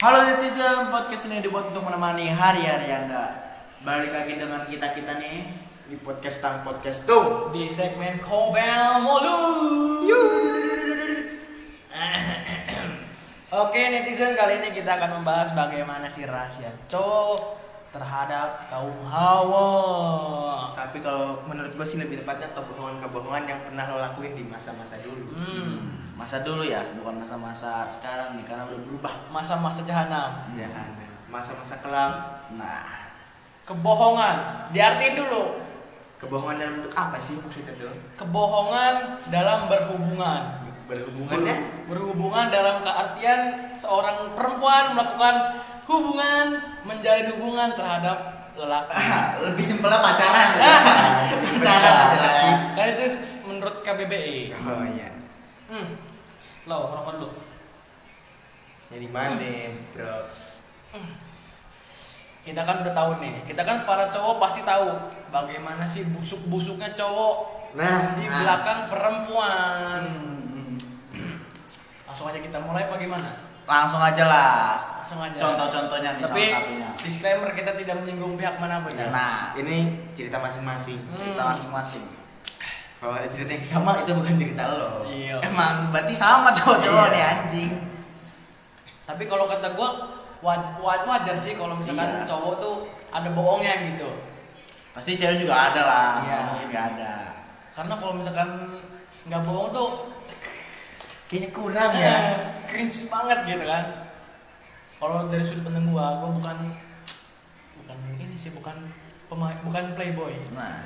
Halo netizen, podcast ini dibuat untuk menemani hari-hari Anda. Balik lagi dengan kita-kita nih di podcast tang podcast tuh. di segmen Kobel Molu. Oke netizen kali ini kita akan membahas bagaimana sih rahasia cowok terhadap kaum hawa. Tapi kalau menurut gue sih lebih tepatnya kebohongan-kebohongan yang pernah lo lakuin di masa-masa dulu. Hmm, Masa dulu ya, bukan masa-masa sekarang nih karena udah berubah. masa-masa jahanam. Ya kan. Masa-masa kelam. Nah, Kebohongan, diartiin dulu. Kebohongan dalam bentuk apa sih maksudnya tuh? Kebohongan dalam berhubungan. Berhubungannya? Berhubungan dalam keartian seorang perempuan melakukan hubungan, menjalin hubungan terhadap lelaki. lebih simpelnya pacaran. pacaran aja lah ya. Kan itu menurut KBBI. Oh iya. Hmm. Lo ngerokok dulu. Jadi mana, bro? Kita kan udah tahu nih. Kita kan para cowok pasti tahu bagaimana sih busuk-busuknya cowok Nah, di nah. belakang perempuan. Hmm, Langsung aja kita mulai apa gimana? Langsung aja lah. Langsung aja. Contoh-contohnya nih Tapi salah satunya. disclaimer kita tidak menyinggung pihak mana pun ya. Nah, Ini cerita masing-masing. Hmm. cerita masing-masing. Kalau ada cerita yang sama itu bukan cerita lo. Iya. Emang berarti sama cowok-cowok Iya. nih anjing. Tapi kalau kata gua waj- waj- wajar sih kalau misalkan Iya. cowok tuh ada bohongnya gitu. Pasti cewek juga ada lah, Iya. mungkin nggak ada. Karena kalau misalkan nggak bohong tuh Kayaknya kurang eh, ya. cringe banget gitu kan. Kalau dari sudut pandang gua, gua bukan bukan ini sih bukan pemain bukan playboy. Nah,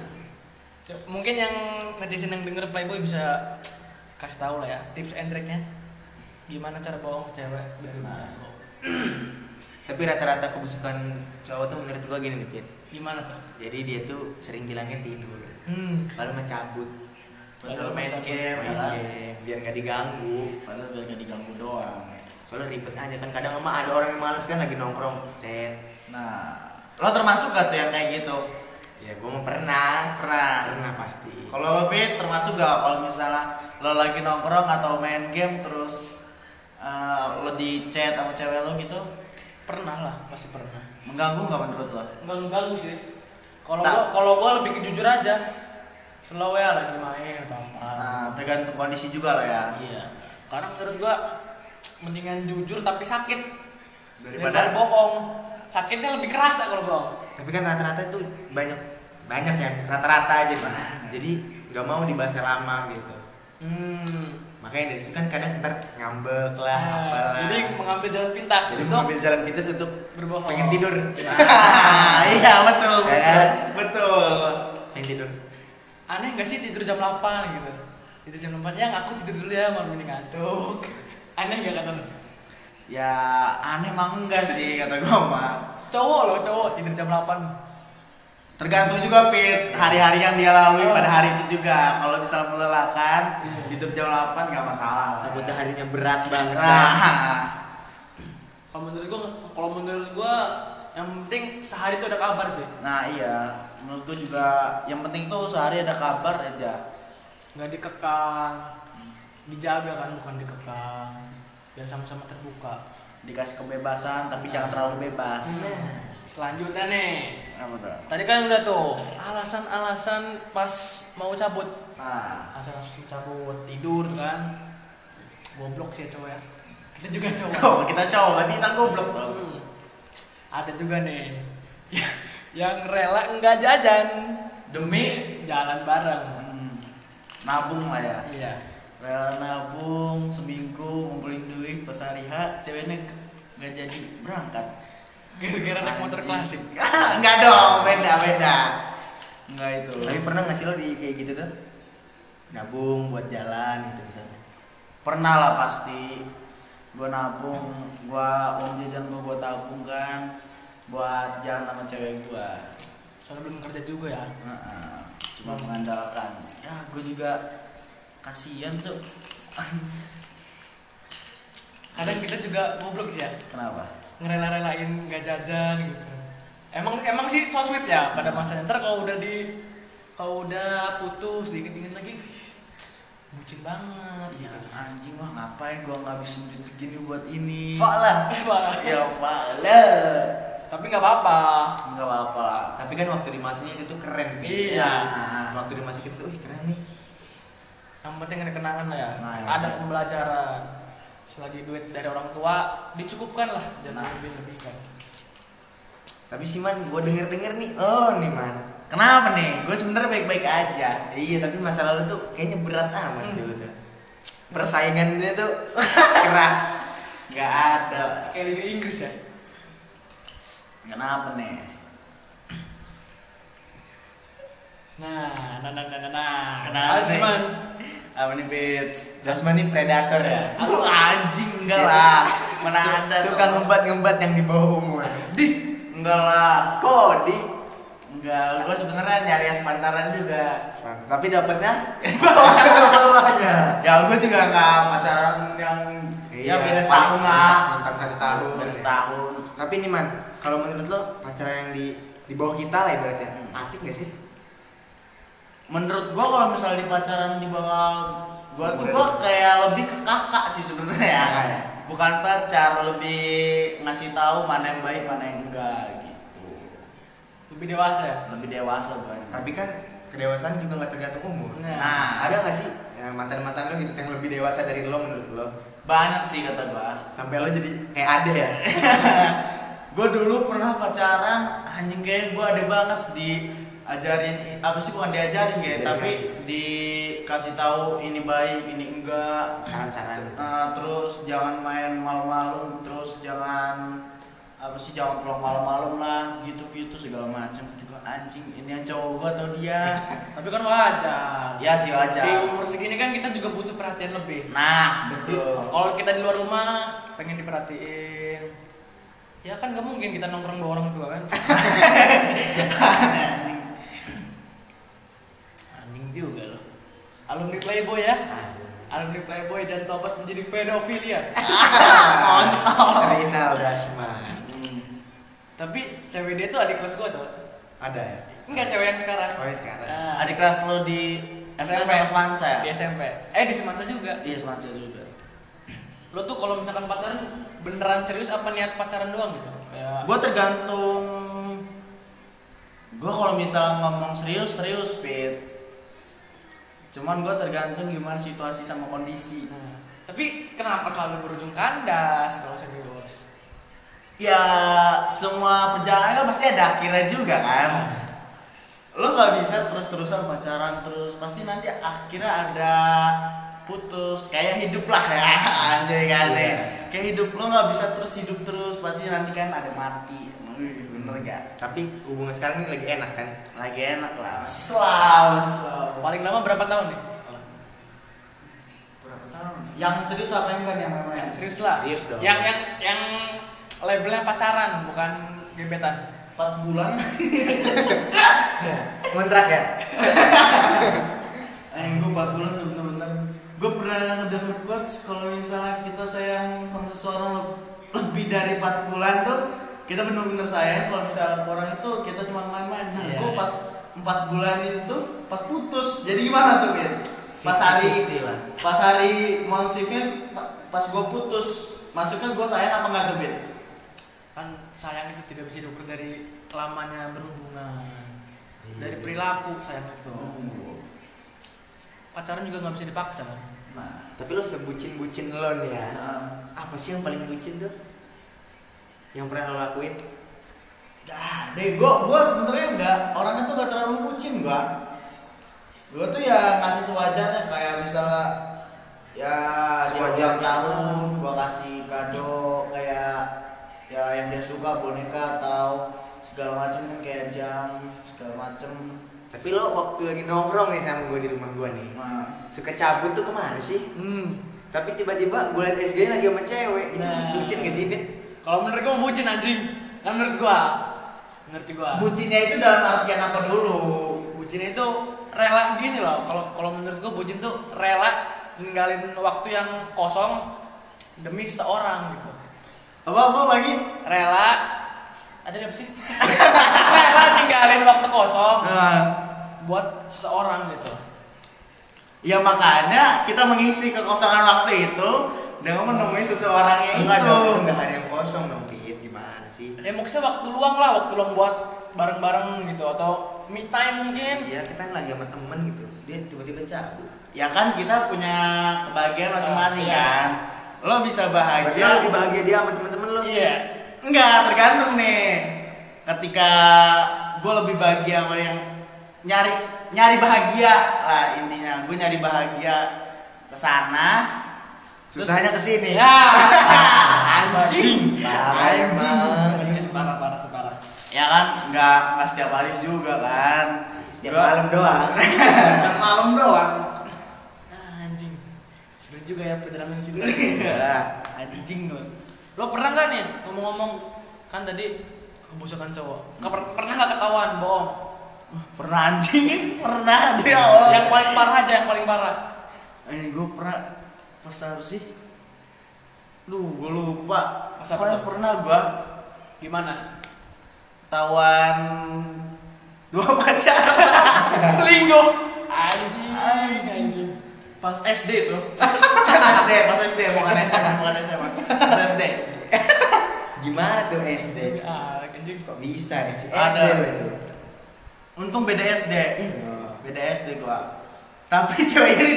Mungkin yang netizen yang denger playboy bisa kasih tahu lah ya tips and triknya gimana cara bohong ke cewek dari Nah. Tapi rata-rata kebusukan cowok tuh menurut gua gini nih, Fit. gimana tuh? Jadi dia tuh sering bilangnya tidur. Hmm. Lalu mencabut. padahal main game, Main kan? game, biar nggak diganggu. Padahal biar nggak diganggu doang. Soalnya ribet aja kan kadang emang ada orang yang males kan lagi nongkrong chat. Nah, lo termasuk gak tuh yang kayak gitu? Ya gua mau pernah, Pernah. pernah pasti. Kalau lo termasuk gak kalau misalnya lo lagi nongkrong atau main game terus eh, lo di chat sama cewek lo gitu Pernah lah, pasti pernah. mengganggu nggak menurut lo? Enggak mengganggu sih. Kalau gua kalau gua lebih jujur aja. Slow ya lagi main atau apa. Nah, tergantung kondisi juga lah ya. Iya. Karena menurut gua mendingan jujur tapi sakit Daripada bohong. Sakitnya lebih kerasa kalau bohong. Tapi kan rata-rata itu banyak banyak ya rata-rata aja nih. Jadi nggak mau dibahas lama gitu. Hmm. Makanya dari situ kan kadang ntar ngambek lah, Nah, apalah. jadi mengambil jalan pintas Jadi untuk mengambil jalan pintas untuk berbohong. pengen tidur. iya betul Ya betul kan? betul. pengen tidur. Aneh gak sih tidur jam 8 gitu? Tidur jam 8 ya ngaku tidur dulu ya malam ini ngantuk. Aneh gak kata? Ya aneh mah enggak sih kata gue mah. Cowok loh, cowok tidur jam 8. Tergantung juga Pit hari-hari yang dia lalui pada hari itu juga. Kalau misalnya melelahkan Hmm. tidur jam 8 nggak masalah. lah. Takutnya harinya berat banget. Nah, Kalau menurut gua, kalau menurut gua yang penting sehari itu ada kabar sih. nah iya. Menurut gue juga yang penting tuh sehari ada kabar aja. Nggak dikekang, dijaga kan bukan dikekang. Biar sama-sama terbuka. Dikasih kebebasan tapi jangan terlalu bebas. Nah, selanjutnya nih. Apa tuh? Tadi kan udah tuh alasan-alasan pas mau cabut. Nah, Alasan-alasan cabut tidur kan. Goblok sih cowok ya. Kita juga cowok. oh, kita cowok berarti kita goblok dong. Hmm. Ada juga nih yang rela enggak jajan Demi jalan bareng. hmm, nabung lah ya. Iya. Rela nabung seminggu ngumpulin duit pas hari H, ceweknya nggak jadi berangkat. Gara-gara naik motor klasik. Enggak dong, beda beda. Enggak itu. Tapi pernah nggak sih lo di kayak gitu tuh? Nabung buat jalan gitu misalnya. Pernah lah pasti. Gua nabung, gua uang jajan gua gua tabung kan buat jalan sama cewek gua. Soalnya belum kerja juga ya. Heeh, cuma mengandalkan. Ya, gua juga kasihan tuh. Kadang kita juga goblok sih ya. Kenapa? Ngerela-relain enggak jajan gitu. Emang emang sih so sweet ya pada masanya. Ntar kalau udah di kalau udah putus dikit dikit lagi bucin banget Iya anjing wah ngapain gua ngabisin duit segini buat ini. Lah. Ya fale. tapi nggak apa-apa Enggak apa-apa lah. Tapi kan waktu di masanya itu tuh keren Pi. Iya. Waktu di masa kita tuh, keren nih. yang penting ada kenangan lah ya Nah, ada pembelajaran selagi duit dari orang tua dicukupkan lah jangan Nah. lebih lebihkan Tapi sih man, gue denger denger nih, oh nih man. Kenapa nih? Gue sebenernya baik-baik aja. Iya tapi masa lalu tuh kayaknya berat amat Hmm. dulu tuh. Persaingannya tuh keras. Gak ada. kayak Liga Inggris ya Kenapa nih? nah nah nah nah nah, nah. Kenapa nih? Asman Apa nih Pit? Dasman nih predator ya. Aku anjing enggak lah. Mana ada Suka ngembat-ngembat yang di bawah umur. Di enggak lah. Kok di? Enggak, gue sebenarnya nyari es pantaran juga. Tapi dapatnya bawahnya. Ya gue juga nggak pacaran yang ya beda setahun lah. Bentar satu tahun. Beda setahun. Tapi nih man, kalau menurut lo pacaran yang di di bawah kita lah ibaratnya Hmm. asik gak sih? Menurut gue kalau misalnya di pacaran di bawah gue tuh gue kayak lebih ke kakak sih sebenarnya ya. Ya? Bukan pacar, lebih ngasih tahu mana yang baik mana yang enggak gitu. lebih dewasa ya Lebih dewasa gue. Tapi kan kedewasaan juga nggak tergantung umur. Nah. Nah, ada nggak sih ya, mantan-mantan lo gitu yang lebih dewasa dari lo menurut lo? banyak sih kata gue. Sampai lo jadi kayak ada ya? gue dulu pernah pacaran anjing kayak gue ada banget diajarin apa sih bukan diajarin Diajarin tapi dikasih tahu ini baik ini enggak. Saran-saran. Eh, terus jangan main malam-malam terus jangan apa sih jangan pulang malam-malam lah gitu-gitu segala macam juga. Anjing ini yang cowok gue atau dia? Tapi kan wajar. Ya sih di wajar umur segini kan kita juga butuh perhatian lebih. Nah betul. Kalau kita di luar rumah pengen diperhatiin. Ya kan gak mungkin kita nongkrong bawa orang tua kan juga loh. Alumni playboy ya. Alumni playboy dan tobat menjadi pedofil ya Rinal Dasman. Hmm. tapi cewek dia tuh adik kelas gua tuh. Ada ya? enggak cewek yang sekarang. Oh ya sekarang. Nah, adik kelas lo di SMP sama Semansa ya? Di SMP eh di Semansa juga. Iya Semansa juga. Lo tuh kalau misalkan pacaran beneran serius apa niat pacaran doang gitu? Kayak gue tergantung. Gue kalau misalnya ngomong serius serius pit cuman gue tergantung gimana situasi sama kondisi. Hmm. tapi kenapa selalu berujung kandas? Kalau serius ya semua perjalanan kan pasti ada akhirnya juga kan. Lo nggak bisa terus terusan pacaran terus pasti nanti akhirnya ada putus. Kayak hidup lah ya anjay kan Iya. ya. kayak hidup lo nggak bisa terus hidup terus. Pasti nanti kan ada mati bener gak Tapi hubungan sekarang ini lagi enak kan? lagi enak lah masih slow masih slow. Paling lama berapa tahun nih? Berapa tahun? Yang serius apa yang enggak nih yang main-main? Serius lah. Serius dong. yang yang yang labelnya pacaran bukan gebetan. 4 bulan. Kontrak ya? eh gue 4 bulan tuh bener-bener gue pernah ngedenger quotes kalau misalnya kita sayang sama seseorang le- lebih dari 4 bulan tuh kita bener-bener sayang kalau misalnya orang itu kita cuma main-main nah Iya, gue iya. pas 4 bulan itu pas putus jadi gimana tuh Bin? pas hari 50-50 lah. pas hari monsifnya pas gue putus masuknya gue sayang apa enggak tuh Bin? kan sayang itu tidak bisa diukur dari lamanya berhubungan Iya, dari iya. perilaku sayang itu pacaran juga nggak bisa dipaksa kan nah Tapi lo sebucin-bucin lo nih ya. nah, Apa sih yang paling bucin tuh? Yang pernah lo lakuin? Gak deh, gue gua sebenarnya nggak orangnya tuh gak terlalu bucin gue. Gue tuh ya ngasih sewajarnya kayak misalnya ya Sewajarnya. sewajar tahun gue kasih kado kayak ya yang dia suka boneka atau segala macem kan kayak jam segala macem. Tapi lo waktu lagi nongkrong nih sama gue di rumah gue nih Nah, Suka cabut tuh ke mana sih? hmm. Tapi tiba-tiba gue liat SG lagi sama cewek Itu Nah. bucin gak sih, Fit? Kalau menurut gua bucin anjing. Kan menurut gua. Menurut gua. Bucinnya itu dalam artian apa dulu? bucin itu rela gini loh. Kalau kalau menurut gua bucin tuh rela ninggalin waktu yang kosong demi seseorang gitu. Apa apa lagi? rela. Ada apa sih? Rela ninggalin waktu kosong Nah, buat seseorang gitu. Ya makanya kita mengisi kekosongan waktu itu dengan menemui seseorang yang Enggak itu. dong, enggak ada yang kosong dong, Pit. Gimana sih? Ya maksudnya waktu luang lah, waktu luang buat bareng-bareng gitu atau me time mungkin. Iya, kita kan lagi sama temen gitu. Dia tiba-tiba cabut. Ya kan kita punya kebahagiaan masing-masing Ah, iya. kan. Lo bisa Berarti bahagia. lebih bahagia dia sama temen-temen lo. Iya. Enggak, tergantung nih. Ketika gue lebih bahagia sama yang nyari nyari bahagia lah intinya. Gue nyari bahagia ke sana. Susahnya ke sini. Ya. Anjing. Anjing. Parah parah separah. Ya kan, nggak nggak setiap hari juga kan. Setiap Gua- malam doang. Setiap malam doang. Ah, anjing. Seru juga ya perjalanan cinta. Anjing lo. Lo pernah nggak nih ngomong-ngomong kan tadi kebusukan cowok? Per- pernah nggak ketahuan bohong? Pernah anjing? Pernah dia. Yang paling parah aja yang paling parah. Eh, gue pernah pas apa sih? Duh, gue lupa. Pas apa Pokoknya pernah gue Gimana? tawan dua pacar. Selingkuh. Anjing. Anjing. Pas SD tuh. Pas SD, pas SD, bukan SMP, bukan SMP. Pas SD. Gimana tuh SD? Ah, anjing. Kok bisa nih si Ada. SD lo itu? Untung beda SD. Oh. Beda SD gua. Tapi cewek ini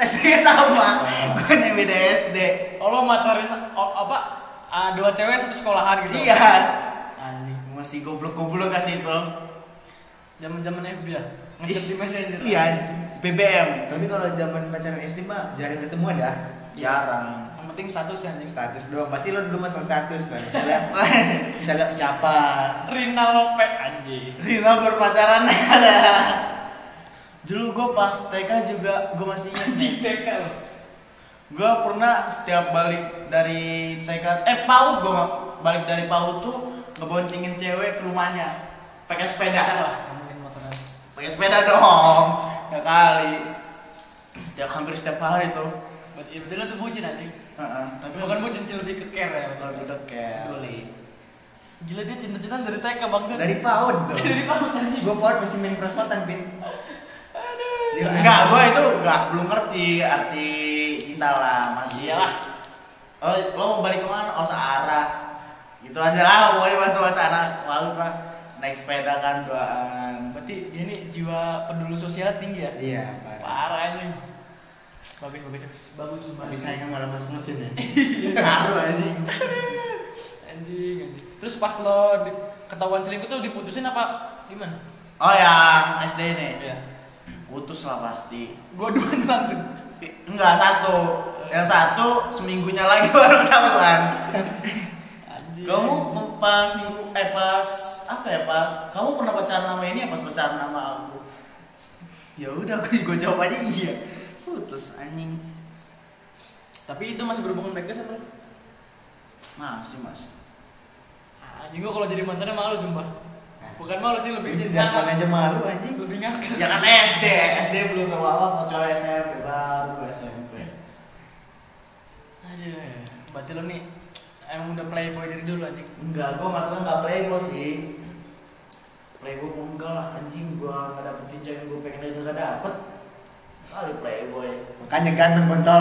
SD-nya sama. Gue nih beda SD. Oh lo macarin oh, apa? Ah, dua cewek satu sekolahan gitu. Iya. Anjing. Masih goblok-goblok kasih itu. Zaman-zaman FB ya. Ngechat di Messenger. Iya anjing. BBM. Tapi kalau zaman pacaran SD mah jarang ketemu ada. Jarang. Yang penting status ya anjing. Status doang. Pasti lo dulu masalah status kan. Misalnya, misalnya siapa? Rina Lope anjing. Rina berpacaran ada. Dulu gue pas TK juga gue masih ingat. Anjing TK lo. Gue pernah setiap balik dari TK, eh PAUD gue balik dari PAUD tuh ngeboncengin cewek ke rumahnya pakai sepeda. Ada lah. Pakai sepeda dong. Ya kali. Setiap hampir setiap hari tuh. Berarti ya bener tuh bucin. Heeh, tapi Bukan bucin sih lebih ke care ya. kalau gitu kayak Boleh. Gila dia cinta-cintaan dari TK bang Dari PAUD dong. dari PAUD anjing. Gue PAUD masih main perosotan, Pin. Dia Enggak, gue itu enggak belum ngerti arti cinta lah masih. Iyalah. Oh, lo mau balik ke mana? Oh, searah. Gitu aja lah, pokoknya bahasa anak lalu lah naik sepeda kan doaan. Berarti dia ini jiwa peduli sosial tinggi ya. Iya, parah. Parah anjing. Bagus bagus bagus. Bagus sumpah. Bisa yang malah masuk mesin ya. Ngaruh anjing. Anjing anjing. Terus pas lo ketahuan selingkuh tuh diputusin apa gimana? Oh, yang SD nih. Iya. Putus lah pasti. Dua-duanya langsung. Enggak satu. Yang satu seminggunya lagi baru ketahuan. Anjing. Kamu pas minggu eh pas apa ya pas kamu pernah pacaran sama ini apa pas pacaran sama aku? Ya udah aku gue jawab aja iya. Putus anjing. Tapi itu masih berhubungan baik sama? Masih masih. Anjing gua kalau jadi mantannya malu sumpah. Bukan malu sih lebih Jadi gaspol aja malu anjing. lebih ngakak. Ya kan SD, SD belum tahu apa kecuali SMP baru gue SMP. Aduh, berarti lo nih emang udah playboy dari dulu anjing. Enggak, gue masuknya nggak playboy sih. Playboy gua enggak lah anjing, gue nggak dapetin cewek yang gue pengen aja nggak dapet. Kali playboy. Makanya ganteng kontol.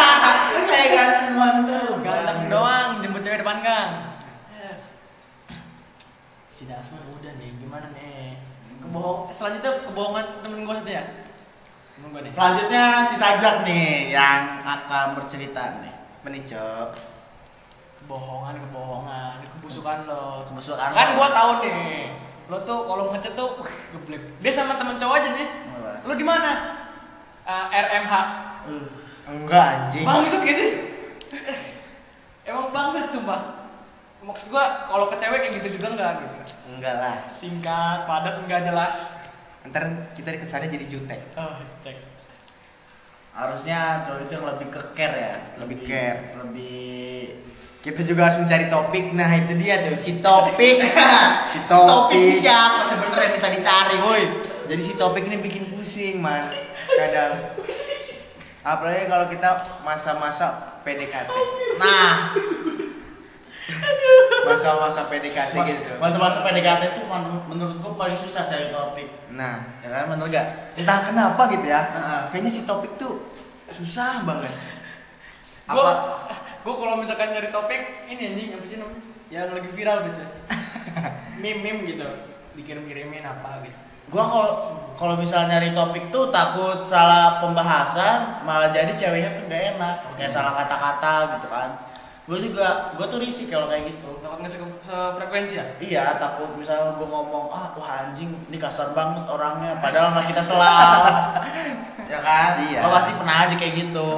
Kayak ganteng mantap. Ganteng doang, jemput cewek depan gang. Eh. Si Dasma udah nih, gimana nih? Kebohong, selanjutnya kebohongan temen gua satu ya? Temen gua nih. Selanjutnya si Sajak nih yang akan bercerita nih. Menicok. Kebohongan, kebohongan, kebusukan lo. Kebusukan Kan lo. gua tahu nih. Lo tuh kalau ngechat tuh uh, geblek. Dia sama temen cowok aja nih. Lo di mana? Eh, RMH. Uh, Enggak anjing. Bangsat gak sih? Emang bangsat sumpah. Maksud gua kalau ke cewek kayak gitu juga enggak gitu. Enggak lah. Singkat, padat, enggak jelas. Ntar kita kesannya jadi jutek. Oh, cek. harusnya cowok itu yang lebih ke care ya. Lebih care. Lebih Kita juga harus mencari topik. Nah, itu dia tuh si topik. si Si topik ini topik. siapa sebenarnya minta dicari, woi? Jadi si topik ini bikin pusing, man. Kadang. Apalagi kalau kita masa-masa PDKT. Nah, masa-masa PDKT Ma- gitu Masa-masa PDKT itu men- menurut gue paling susah cari topik. nah Ya kan, bener gak? entah kenapa gitu ya Heeh. kayaknya si topik tuh susah banget Gue Apa? gue kalau misalkan nyari topik ini anjing apa sih namanya? Yang lagi viral biasanya. meme meme gitu. Dikirim-kirimin apa gitu. Gua kalau kalau misalnya nyari topik tuh takut salah pembahasan, malah jadi ceweknya tuh gak enak, kayak salah kata-kata gitu kan. Gue juga, gue tuh risih kalau kayak gitu. Takut ngasih ke ke frekuensi ya? Iya, takut misalnya gue ngomong, ah wah anjing, ini kasar banget orangnya, padahal nggak kita selau. ya kan? Iya. Lo pasti pernah aja kayak gitu.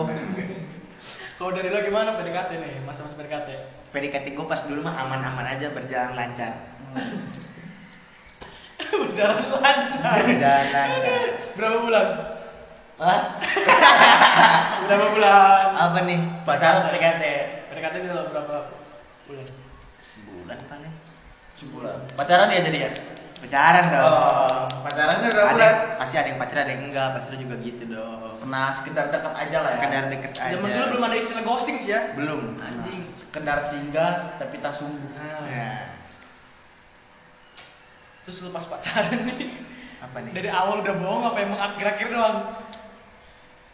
Kalau dari lo gimana PDKT nih? Masa-masa PDKT? PDKT gue pas dulu mah aman-aman aja berjalan lancar Berjalan lancar. berjalan lancar Berapa bulan? Hah? Berapa bulan? apa nih Pacaran PKT PDKT dulu berapa bulan? sebulan paling sebulan. Pacaran ya jadi ya? pacaran dong Oh, pacarannya berapa Ada- bulan? pasti ada yang pacaran ada yang enggak pasti lu juga gitu dong Pernah sekedar dekat aja lah ya. sekedar deket aja Zaman dulu belum ada istilah ghosting sih ya. belum Anjing. sekedar singgah tapi tak sungguh. Nah, ya Terus lu pas pacaran nih, apa nih dari awal udah bohong apa emang akhir-akhir doang?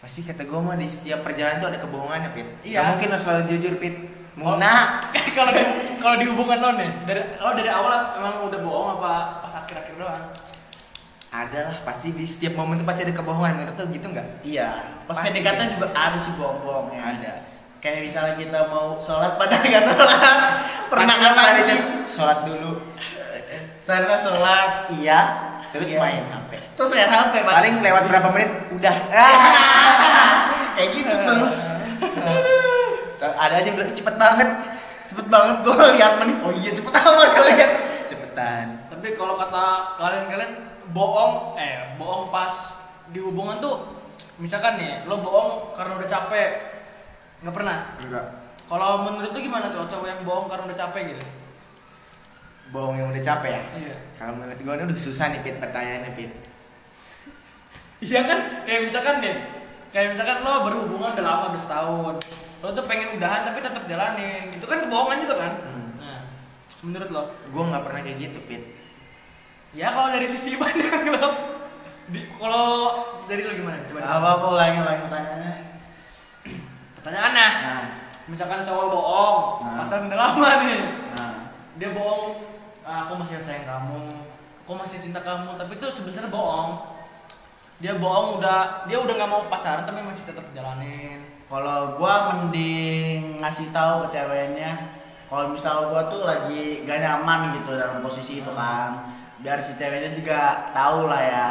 Pasti kata gue mah di setiap perjalanan tuh ada kebohongan ya Pit. Iya. Gak mungkin lo selalu jujur Pit. Muna. Kalau di kalau di hubungan lo nih, dari lo dari awal emang udah bohong apa pas akhir-akhir doang? ada lah pasti di setiap momen tuh pasti ada kebohongan. Menurut lo gitu nggak? Iya, pas Pasti. PDKT juga ada sih bohong-bohong ya. ada. Kayak misalnya kita mau sholat padahal nggak sholat. Pernah yang sholat dulu. Sana sholat, iya. Terus Iya. main HP terus lihat HP Pak. paling lewat berapa menit udah kayak gitu tuh. ada aja yang bilang cepet banget Cepet banget gue lihat menit. Oh iya cepet amat kalian. cepetan Tapi kalau kata kalian-kalian bohong, eh bohong pas di hubungan tuh, misalkan nih lo bohong karena udah capek, nggak pernah. enggak Kalau menurut lu gimana tuh cowok yang bohong karena udah capek gitu? bohong yang udah capek ya Iya. kalau menurut gue ini udah susah nih Pit pertanyaannya Pit Iya kan, kayak misalkan nih, kayak misalkan lo berhubungan udah lama udah setahun, lo tuh pengen udahan tapi tetap jalanin, itu kan kebohongan juga kan? Hmm. Nah, menurut lo? gue nggak pernah kayak gitu Pit Ya kalau dari sisi pandang lo, di, kalau dari lo gimana? Coba Apa apa ulangi ulangi pertanyaannya. Pertanyaannya, Nah, misalkan cowok bohong, Nah. pacaran udah lama nih, nah. dia bohong, "Ah, aku masih sayang kamu, aku masih cinta kamu, tapi itu sebenarnya bohong. Dia bohong udah, dia udah nggak mau pacaran tapi masih tetap jalanin. Kalau gua mending ngasih tahu ke ceweknya kalau misal gua tuh lagi gak nyaman gitu dalam posisi itu kan. Biar si ceweknya juga tahu lah ya.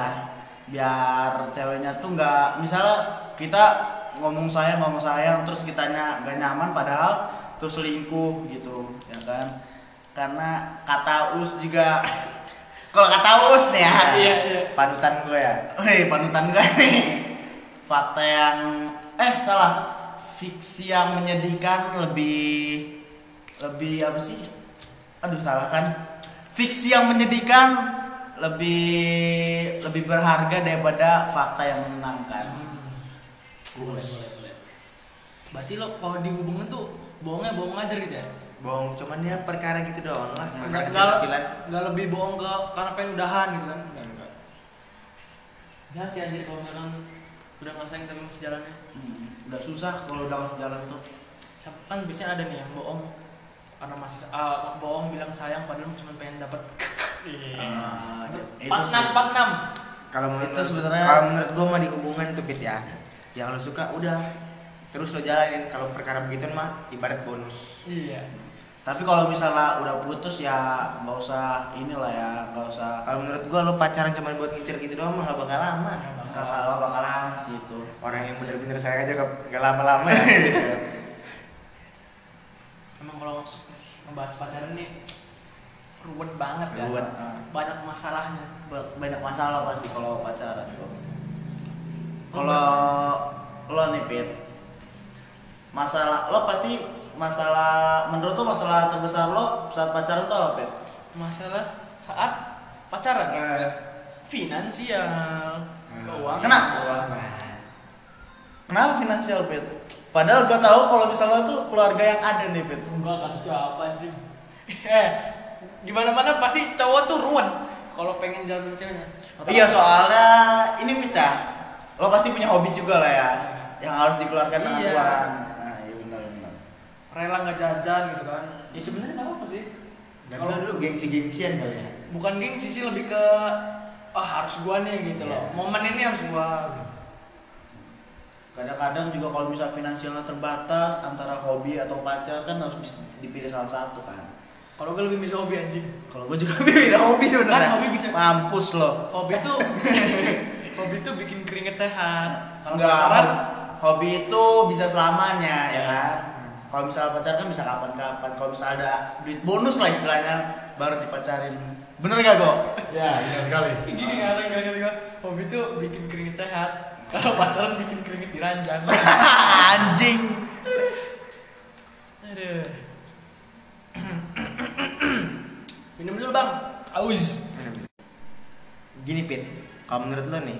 Biar ceweknya tuh nggak misalnya kita ngomong sayang ngomong sayang terus kitanya gak nyaman padahal tuh selingkuh gitu ya kan. Karena kata us juga kalau kata us nih ya. Iya, iya. panutan gue ya Hei, panutan gue nih. Fakta yang eh salah. Fiksi yang menyedihkan lebih lebih apa sih? Aduh salah kan. Fiksi yang menyedihkan lebih lebih berharga daripada fakta yang menyenangkan. Boleh, boleh, boleh. Berarti lo kalau di hubungan tuh bohongnya bohong aja gitu ya? Bohong cuman dia perkara gitu doang lah perkara Nggak, kecil-kecilan nggak, lebih bohong ke karena pengen udahan gitu kan? Enggak, enggak. Jangan sih anjir kalau misalkan udah ngerasain tapi masih jalannya. Hmm, udah susah kalau udah masih jalan tuh. Siapa- Kan biasanya ada nih yang bohong karena masih ah, bohong bilang sayang padahal cuma pengen dapat. Ah, itu Empat enam, empat enam. kalau Itu menurut sebenarnya- kalau menurut gue mah di hubungan tuh Pit ya yang lo suka udah terus lo jalanin kalau perkara begitu mah ibarat bonus Iya. Tapi kalau misalnya udah putus ya nggak usah inilah ya, nggak usah kalau menurut gue lo pacaran cuma buat ngincer gitu doang mah gak bakal lama nggak bakal bakal lama sih itu. orang yang bener-bener sayang aja gak, lama-lama ya Emang kalau ngebahas pacaran nih ruwet banget kan? Ruwet. Banyak masalahnya. Ba- banyak masalah pasti kalau pacaran tuh. Kalau lo nih Pit, masalah lo pasti masalah menurut lo masalah terbesar lo saat pacaran tuh apa? Masalah saat pacaran. Eh, Finansial, keuangan. Kenapa? Kenapa finansial Pit? Padahal gue tahu kalau misalnya lo tuh keluarga yang ada nih Pit. Enggak kan siapa anjing. eh gimana mana pasti cowok tuh ruwet kalau pengen jalan sama ceweknya Iya soalnya ini Pita, lo pasti punya hobi juga lah ya, yang harus dikeluarkan dengan Iya. uang. Nah, iya benar benar. Rela nggak jajan gitu kan ya sebenarnya nggak apa sih Kalau- dulu gengsi-gengsian kali ya. bukan gengsi sih lebih ke ah harus gua nih gitu loh Iya. momen ini harus gua Kadang-kadang juga kalau misal finansialnya terbatas antara hobi atau pacar kan harus bisa dipilih salah satu kan. kalau gue lebih milih hobi anjing Kalau gue juga pilih hobi sebenarnya. Kan hobi bisa- Mampus lo. hobi tuh hobi tuh bikin keringet sehat kalau pacaran Hobi itu bisa selamanya ya kan. Kalau misalnya pacaran kan bisa kapan-kapan. Kalau misalnya ada duit bonus lah istilahnya baru dipacarin. Bener gak kok? Ya, benar sekali. gini kadang kadang hobi tuh bikin keringet sehat kalau pacaran bikin keringet diranjang Anjing. aduh minum dulu bang aus Gini Pit, kalau menurut lo nih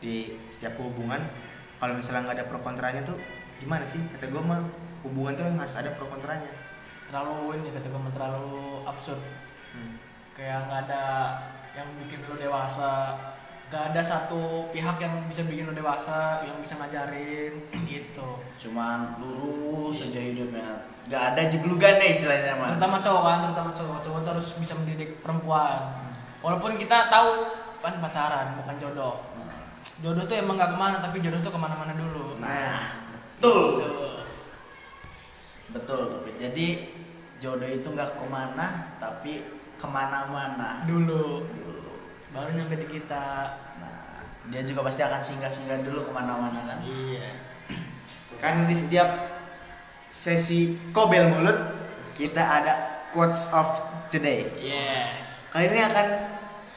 di setiap hubungan kalau misalnya nggak ada pro kontranya tuh gimana sih? Kata gue mah hubungan tuh harus ada pro kontranya. terlalu ini kata gue terlalu absurd. Hmm. kayak nggak ada yang bikin lo dewasa. Nggak ada satu pihak yang bisa bikin lo dewasa yang bisa ngajarin gitu. Cuman lurus aja hidupnya. Gak ada jeglugan deh istilahnya mah. terutama cowok kan terutama cowok. Cowok tuh harus bisa mendidik perempuan. Walaupun kita tahu kan pacaran bukan jodoh. Jodoh tuh emang nggak ke mana tapi jodoh tuh ke mana-mana dulu. Nah, betul. Gitu. Betul tuh. Fit. Jadi jodoh itu nggak ke mana tapi ke mana-mana. dulu Dulu. baru nyampe di kita Nah, dia juga pasti akan singgah-singgah dulu ke mana-mana kan. iya Kan di setiap sesi kobel mulut kita ada quotes of today. yes Kali ini akan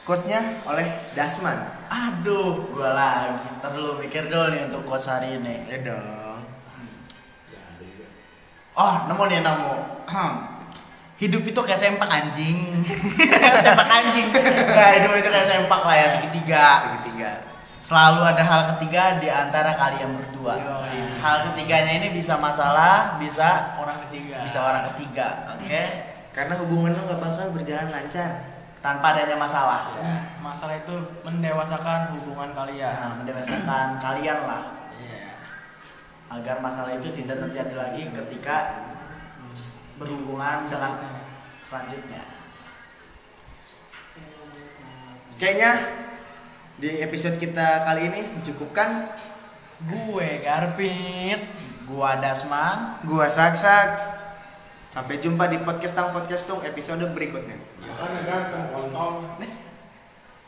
quotesnya oleh Dasman. Aduh, gua lagi. Ntar dulu mikir dulu nih untuk quotes hari ini. Ya dong. Oh, nemu nih nemu. Hidup itu kayak sempak anjing. sempak anjing. Nah, hidup itu kayak sempak lah ya segitiga. Segitiga. Selalu ada hal ketiga di antara kalian berdua. Yoi. Hal ketiganya ini bisa masalah, bisa orang ketiga bisa orang ketiga, oke? Karena hubungan lo nggak bakal berjalan lancar. Tanpa adanya masalah. Ya, masalah itu mendewasakan hubungan kalian Nah, mendewasakan kalian lah Iya. Agar masalah itu tidak terjadi lagi ketika berhubungan dengan selanjutnya. Kayaknya di episode kita kali ini mencukupkan. gue Garpit Gua Dasman, Gua Saksak. Sampai jumpa di podcast tang podcast tung episode berikutnya. Makanya ganteng, kontol. nih